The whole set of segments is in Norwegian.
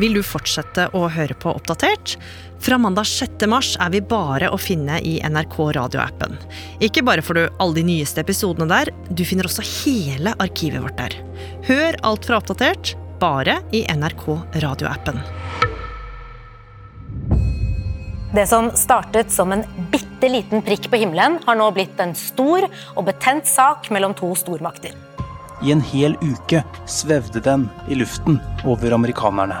Vil du fortsette å høre på Oppdatert? Fra mandag 6. mars er vi bare å finne i NRK radioappen. Ikke bare får du alle de nyeste episodene der, du finner også hele arkivet vårt der. Hør alt fra Oppdatert, bare i NRK radioappen. Det som startet som en bitte liten prikk på himmelen, har nå blitt en stor og betent sak mellom to stormakter. I en hel uke svevde den i luften over amerikanerne.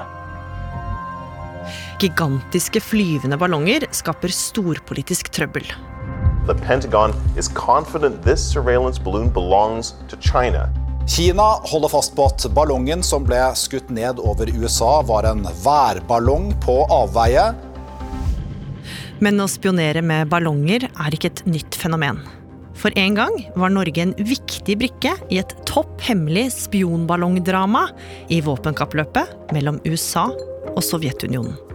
Gigantiske flyvende ballonger skaper storpolitisk trøbbel. The Pentagon is confident this surveillance balloon belongs to China. Kina holder fast på at ballongen som ble skutt ned over USA, var en værballong på avveie. Men å spionere med ballonger er ikke et nytt fenomen. For en gang var Norge en viktig brikke i et topp hemmelig spionballongdrama i våpenkappløpet mellom USA og Sovjetunionen.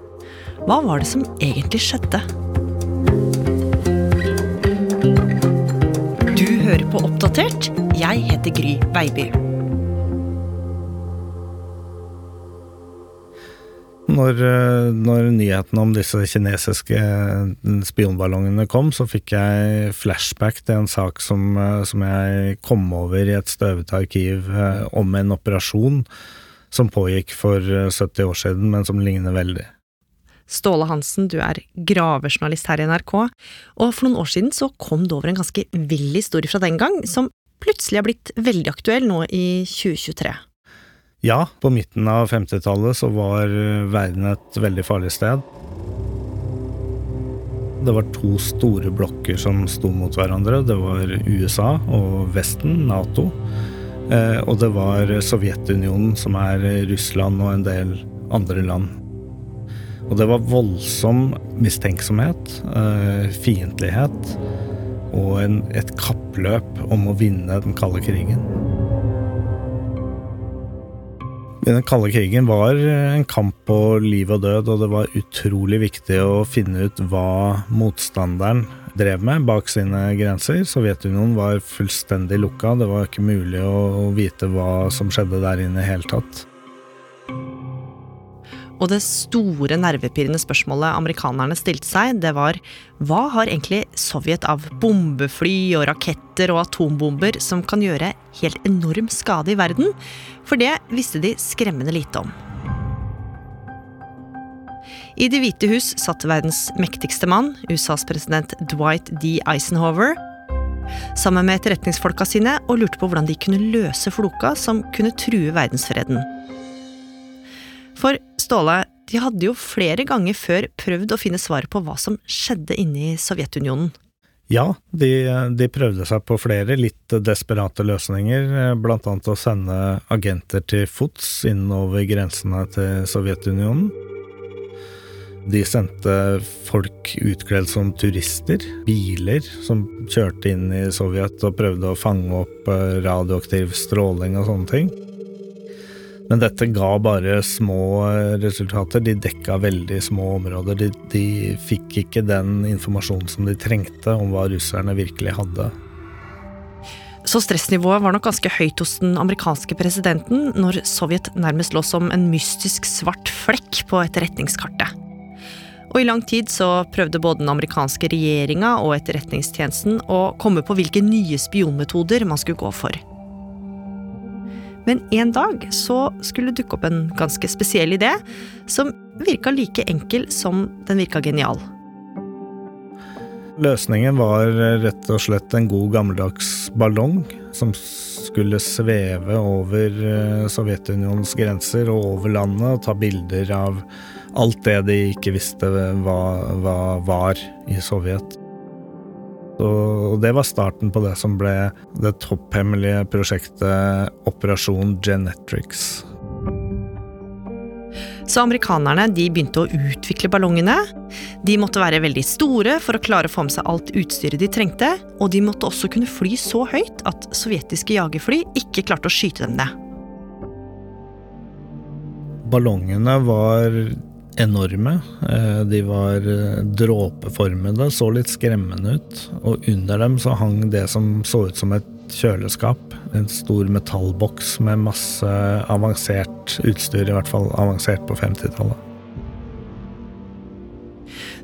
Hva var det som egentlig skjedde? Du hører på Oppdatert. Jeg heter Gry Veiby. Når, eh, når nyheten om disse kinesiske spionballongene kom, så fikk jeg flashback til en sak som, eh, som jeg kom over i et støvete arkiv eh, om en operasjon som pågikk for 70 år siden, men som ligner veldig. Ståle Hansen, du er gravejournalist her i NRK, og for noen år siden så kom det over en ganske vill historie fra den gang, som plutselig har blitt veldig aktuell nå i 2023. Ja, på midten av 50-tallet så var verden et veldig farlig sted. Det var to store blokker som sto mot hverandre. Det var USA og Vesten, Nato. Eh, og det var Sovjetunionen, som er Russland og en del andre land. Og det var voldsom mistenksomhet, eh, fiendtlighet og en, et kappløp om å vinne den kalde krigen. Den kalde krigen var en kamp på liv og død, og det var utrolig viktig å finne ut hva motstanderen drev med bak sine grenser. Sovjetunionen var fullstendig lukka, det var ikke mulig å vite hva som skjedde der inne i hele tatt. Og det store nervepirrende spørsmålet amerikanerne stilte seg, det var hva har egentlig Sovjet av bombefly og raketter og atombomber som kan gjøre helt enorm skade i verden? For det visste de skremmende lite om. I Det hvite hus satt verdens mektigste mann, USAs president Dwight D. Eisenhower, sammen med etterretningsfolka sine og lurte på hvordan de kunne løse floka som kunne true verdensfreden. For Ståle, de hadde jo flere ganger før prøvd å finne svaret på hva som skjedde inne i Sovjetunionen. Ja, de, de, prøvde seg på flere litt desperate løsninger, blant annet å sende agenter til fots innover grensene til Sovjetunionen. De sendte folk utkledd som turister, biler som kjørte inn i Sovjet og prøvde å fange opp radioaktiv stråling og sånne ting. Men dette ga bare små resultater. De dekka veldig små områder. De, de, fikk ikke den informasjonen som de trengte om hva russerne virkelig hadde. Så stressnivået var nok ganske høyt hos den amerikanske presidenten når Sovjet nærmest lå som en mystisk svart flekk på etterretningskartet. Og i lang tid så prøvde både den amerikanske regjeringa og etterretningstjenesten å komme på hvilke nye spionmetoder man skulle gå for. Men en dag så skulle det dukke opp en ganske spesiell idé, som virka like enkel som den virka genial. Løsningen var rett og slett en god gammeldags ballong som skulle sveve over Sovjetunionens grenser og over landet og ta bilder av alt det de ikke visste hva, hva var i Sovjet. Og det var starten på det som ble det topphemmelige prosjektet Operasjon Genetrix. Så amerikanerne de begynte å utvikle ballongene. De måtte være veldig store for å klare å få med seg alt utstyret de trengte, og de måtte også kunne fly så høyt at sovjetiske jagerfly ikke klarte å skyte dem ned. Ballongene var enorme. De var dråpeformede, så litt skremmende ut. Og under dem så hang det som så ut som et kjøleskap. En stor metallboks med masse avansert utstyr, i hvert fall avansert på 50-tallet.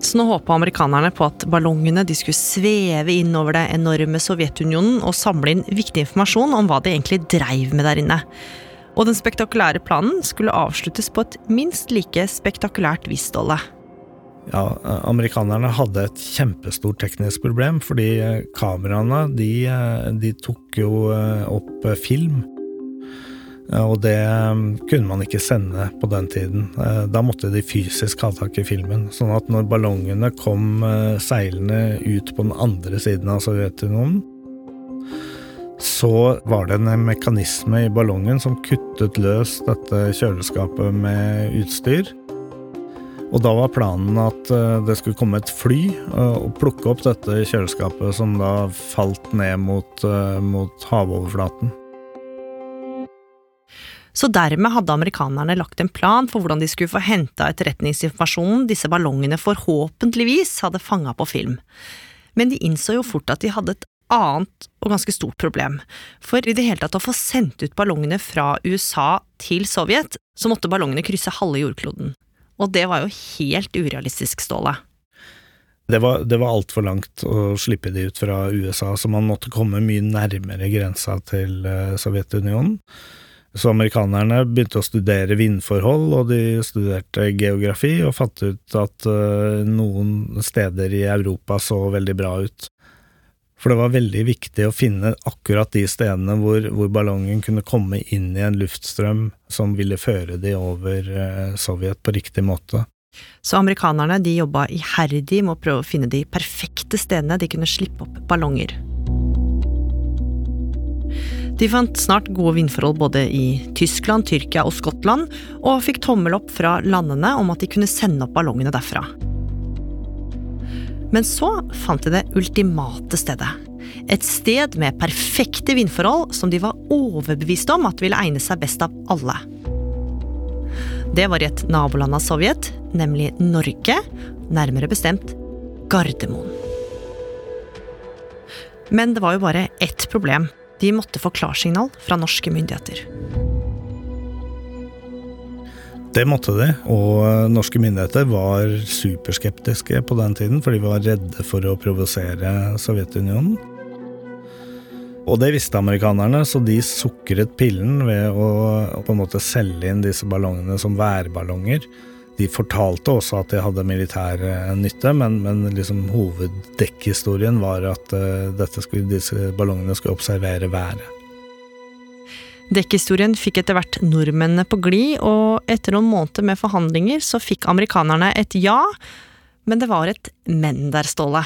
Så nå håpa amerikanerne på at ballongene de skulle sveve inn over det enorme Sovjetunionen og samle inn viktig informasjon om hva de egentlig dreiv med der inne. Og den spektakulære planen skulle avsluttes på et minst like spektakulært vis. Ja, amerikanerne hadde et kjempestort teknisk problem, fordi eh, kameraene de, eh, de tok jo eh, opp film. Og det kunne man ikke sende på den tiden. Da måtte de fysisk ha tak i filmen. Sånn at når ballongene kom seilende ut på den andre siden av Sovjetunionen, så var det en mekanisme i ballongen som kuttet løs dette kjøleskapet med utstyr. Og da var planen at eh, det skulle komme et fly eh, og plukke opp dette kjøleskapet som da falt ned mot, eh, mot havoverflaten. Så dermed hadde amerikanerne lagt en plan for hvordan de skulle få henta etterretningsinformasjonen disse ballongene forhåpentligvis hadde fanga på film. Men de innså jo fort at de hadde et annet og ganske stort problem. For i det hele tatt å få sendt ut ballongene fra USA til Sovjet, så måtte ballongene krysse halve jordkloden. Og det var jo helt urealistisk, Ståle. Det var, det var altfor langt å slippe de ut fra USA, så man måtte komme mye nærmere grensa til eh, Sovjetunionen. Så amerikanerne begynte å studere vindforhold, og de studerte geografi, og fant ut at uh, noen steder i Europa så veldig bra ut. For det var veldig viktig å finne akkurat de stedene hvor, hvor ballongen kunne komme inn i en luftstrøm som ville føre de over eh, Sovjet på riktig måte. Så amerikanerne de jobba iherdig med å prøve å finne de perfekte stedene de kunne slippe opp ballonger. De fant snart gode vindforhold både i Tyskland, Tyrkia og Skottland, og fikk tommel opp fra landene om at de kunne sende opp ballongene derfra. Men så fant de det ultimate stedet. Et sted med perfekte vindforhold som de var overbevist om at ville egne seg best av alle. Det var i et naboland av Sovjet, nemlig Norge, nærmere bestemt Gardermoen. Men det var jo bare ett problem. De måtte få klarsignal fra norske myndigheter. Det måtte de, og norske myndigheter var superskeptiske på den tiden, for de var redde for å provosere Sovjetunionen. Og det visste amerikanerne, så de sukret pillen ved å, på en måte selge inn disse ballongene som værballonger. De fortalte også at de hadde militær nytte, men, men liksom hoveddekkhistorien var at uh, skulle, disse ballongene skulle observere været. Dekkhistorien fikk etter hvert nordmennene på glid, og etter noen måneder med forhandlinger så fikk amerikanerne et ja, men det var et men der, Ståle.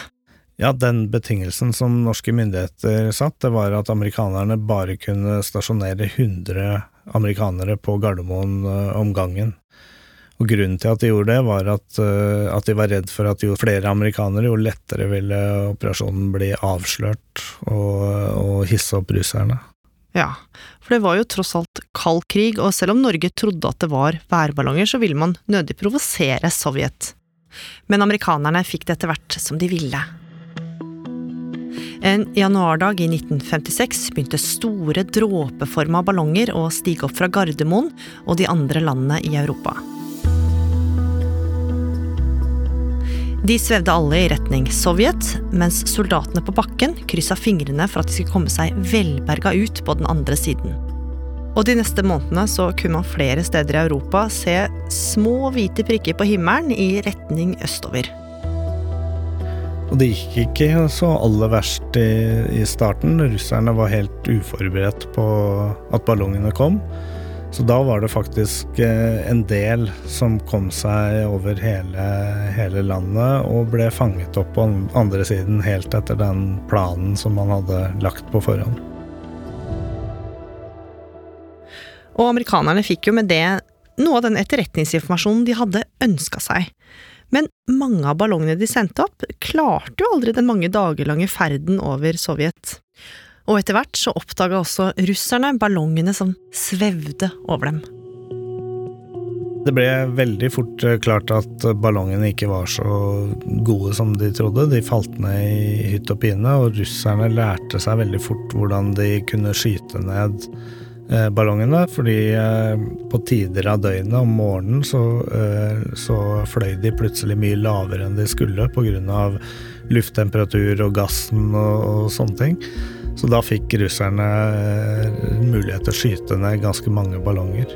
Ja, den betingelsen som norske myndigheter satt, det var at amerikanerne bare kunne stasjonere 100 amerikanere på Gardermoen eh, om gangen. Og grunnen til at de gjorde det, var at, eh, at, de var redd for at jo flere amerikanere, jo lettere ville operasjonen bli avslørt og, og hisse opp russerne. Ja, for det var jo tross alt kald krig, og selv om Norge trodde at det var værballonger, så ville man nødig provosere Sovjet. Men amerikanerne fikk det etter hvert som de ville. En januardag i 1956 begynte store dråpeforma ballonger å stige opp fra Gardermoen og de andre landene i Europa. De svevde alle i retning Sovjet, mens soldatene på bakken kryssa fingrene for at de skulle komme seg velberga ut på den andre siden. Og de neste månedene så kunne man flere steder i Europa se små hvite prikker på himmelen i retning østover. Og det gikk ikke så aller verst i, i starten. Russerne var helt uforberedt på at ballongene kom. Så da var det faktisk eh, en del som kom seg over hele, hele, landet og ble fanget opp på andre siden helt etter den planen som man hadde lagt på forhånd. Og amerikanerne fikk jo med det noe av den etterretningsinformasjonen de hadde ønska seg. Men mange av ballongene de sendte opp, klarte jo aldri den mange dager lange ferden over Sovjet. Og etter hvert så oppdaga også russerne ballongene som svevde over dem. Det ble veldig fort eh, klart at ballongene ikke var så gode som de trodde. De falt ned i hytt og pine, og russerne lærte seg veldig fort hvordan de kunne skyte ned eh, ballongene. Fordi eh, på tider av døgnet om morgenen så, så fløy de plutselig mye lavere enn de skulle pga. lufttemperatur og gassen og, og sånne ting. Så da fikk russerne mulighet til å skyte ned ganske mange ballonger.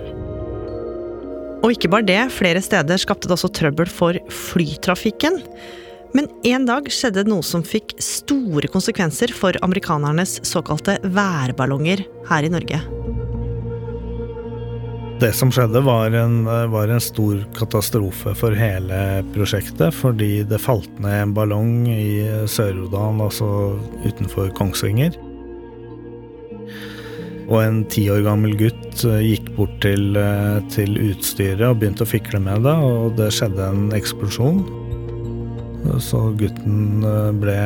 Og ikke bare det, flere steder skapte det også trøbbel for flytrafikken. Men en dag skjedde noe som fikk store konsekvenser for amerikanernes såkalte værballonger her i Norge. Det som skjedde, var en, var en, stor katastrofe for hele prosjektet. Fordi det falt ned en ballong i Sør-Odal, altså utenfor Kongsvinger. Og en ti år gammel gutt eh, gikk bort til, eh, til, utstyret og begynte å fikle med det, og det skjedde en eksplosjon. Så gutten eh, ble,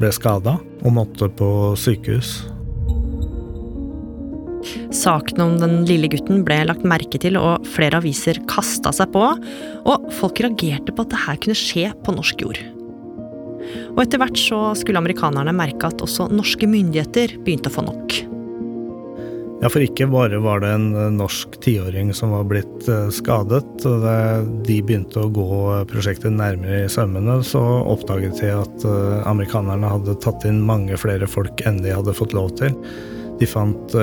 ble skada og måtte på sykehus. Saken om den lille gutten ble lagt merke til, og flere aviser kasta seg på. Og folk reagerte på at det her kunne skje på norsk jord. Og etter hvert så skulle amerikanerne merke at også norske myndigheter begynte å få nok. Ja, for ikke bare var det en eh, norsk tiåring som var blitt eh, skadet. og de begynte å gå prosjektet nærmere i sømmene, så oppdaget de at eh, amerikanerne hadde tatt inn mange flere folk enn de hadde fått lov til. De fant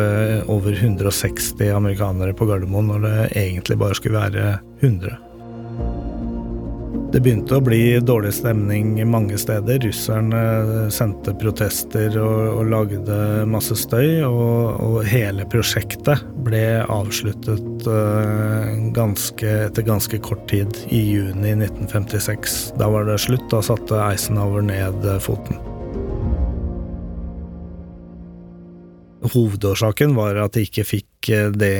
over 160 amerikanere på Gardermoen når det egentlig bare skulle være 100. Det begynte å bli dårlig stemning mange steder. Russerne sendte protester og, og lagde masse støy. Og, og, hele prosjektet ble avsluttet uh, ganske, etter ganske kort tid, i juni 1956. Da var det slutt. Da satte Eisenhower ned foten. Hovedårsaken var at de ikke fikk eh, det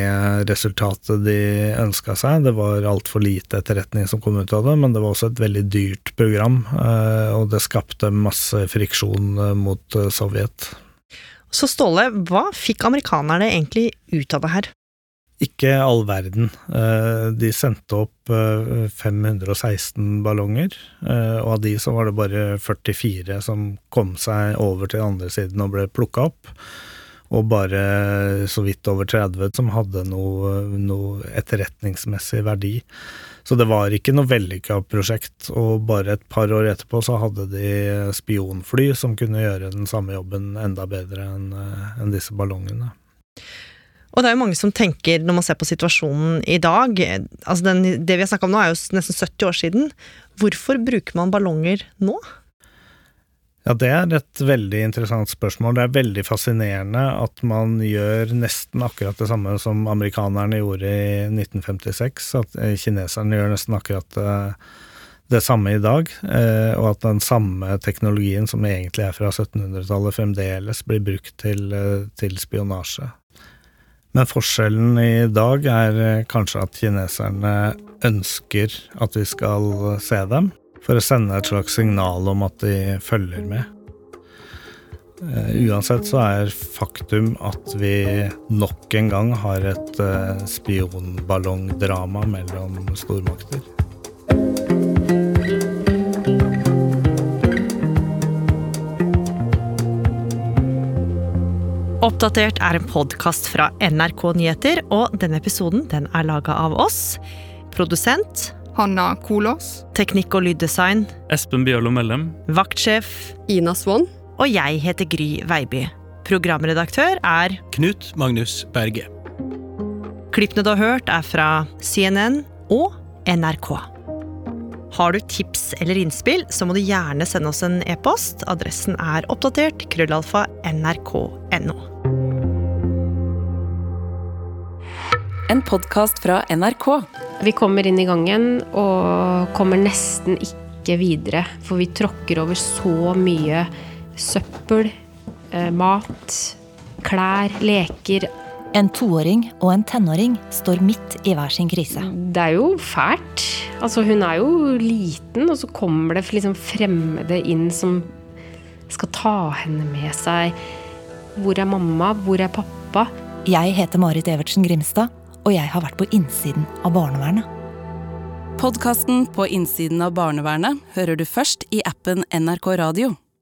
resultatet de ønska seg. Det var altfor lite etterretning som kom ut av det, men det var også et veldig dyrt program. Eh, og det skapte masse friksjon eh, mot Sovjet. Så Ståle, hva fikk amerikanerne egentlig ut av det her? Ikke all verden. De sendte opp 516 ballonger, og av de så var det bare 44 som kom seg over til andre siden og ble plukka opp og bare så vidt over 30 som hadde noe, noe etterretningsmessig verdi. Så det var ikke noe vellykka prosjekt, og bare et par år etterpå så hadde de spionfly som kunne gjøre den samme jobben enda bedre enn en disse ballongene. Og det er jo mange som tenker, når man ser på situasjonen i dag altså den, Det vi har snakka om nå, er jo nesten 70 år siden. Hvorfor bruker man ballonger nå? Ja, det er et veldig interessant spørsmål. Det er veldig fascinerende at man gjør nesten akkurat det samme som amerikanerne gjorde i 1956. At eh, kineserne gjør nesten akkurat eh, det samme i dag. Eh, og at den samme teknologien som egentlig er fra 1700-tallet, fremdeles blir brukt til, til spionasje. Men forskjellen i dag er kanskje at kineserne ønsker at vi skal se dem for å sende et slags signal om at de følger med. Uh, uansett så er faktum at vi nok en gang har et uh, spionballongdrama mellom stormakter. Oppdatert er en podkast fra NRK Nyheter, og denne episoden den er laga av oss. Produsent Hanna Kolås. Teknikk og lyddesign. Espen Bjørlo Mellem. Vaktsjef. Ina Swann. Og jeg heter Gry Veiby. Programredaktør er Knut Magnus Berge. Klippene du har hørt, er fra CNN og NRK. Har du tips eller innspill, så må du gjerne sende oss en e-post. Adressen er oppdatert krøllalfa nrk.no. En podkast fra NRK. Vi kommer inn i gangen og kommer nesten ikke videre, for vi tråkker over så mye søppel, eh, mat, klær, leker. En toåring og en tenåring står midt i hver sin krise. Det er jo fælt. Altså, hun er jo liten, og så kommer det liksom fremmede inn som skal ta henne med seg. Hvor er mamma? Hvor er pappa? Jeg heter Marit Evertsen Grimstad og jeg har vært på innsiden av barnevernet. Podkasten På innsiden av barnevernet hører du først i appen NRK Radio.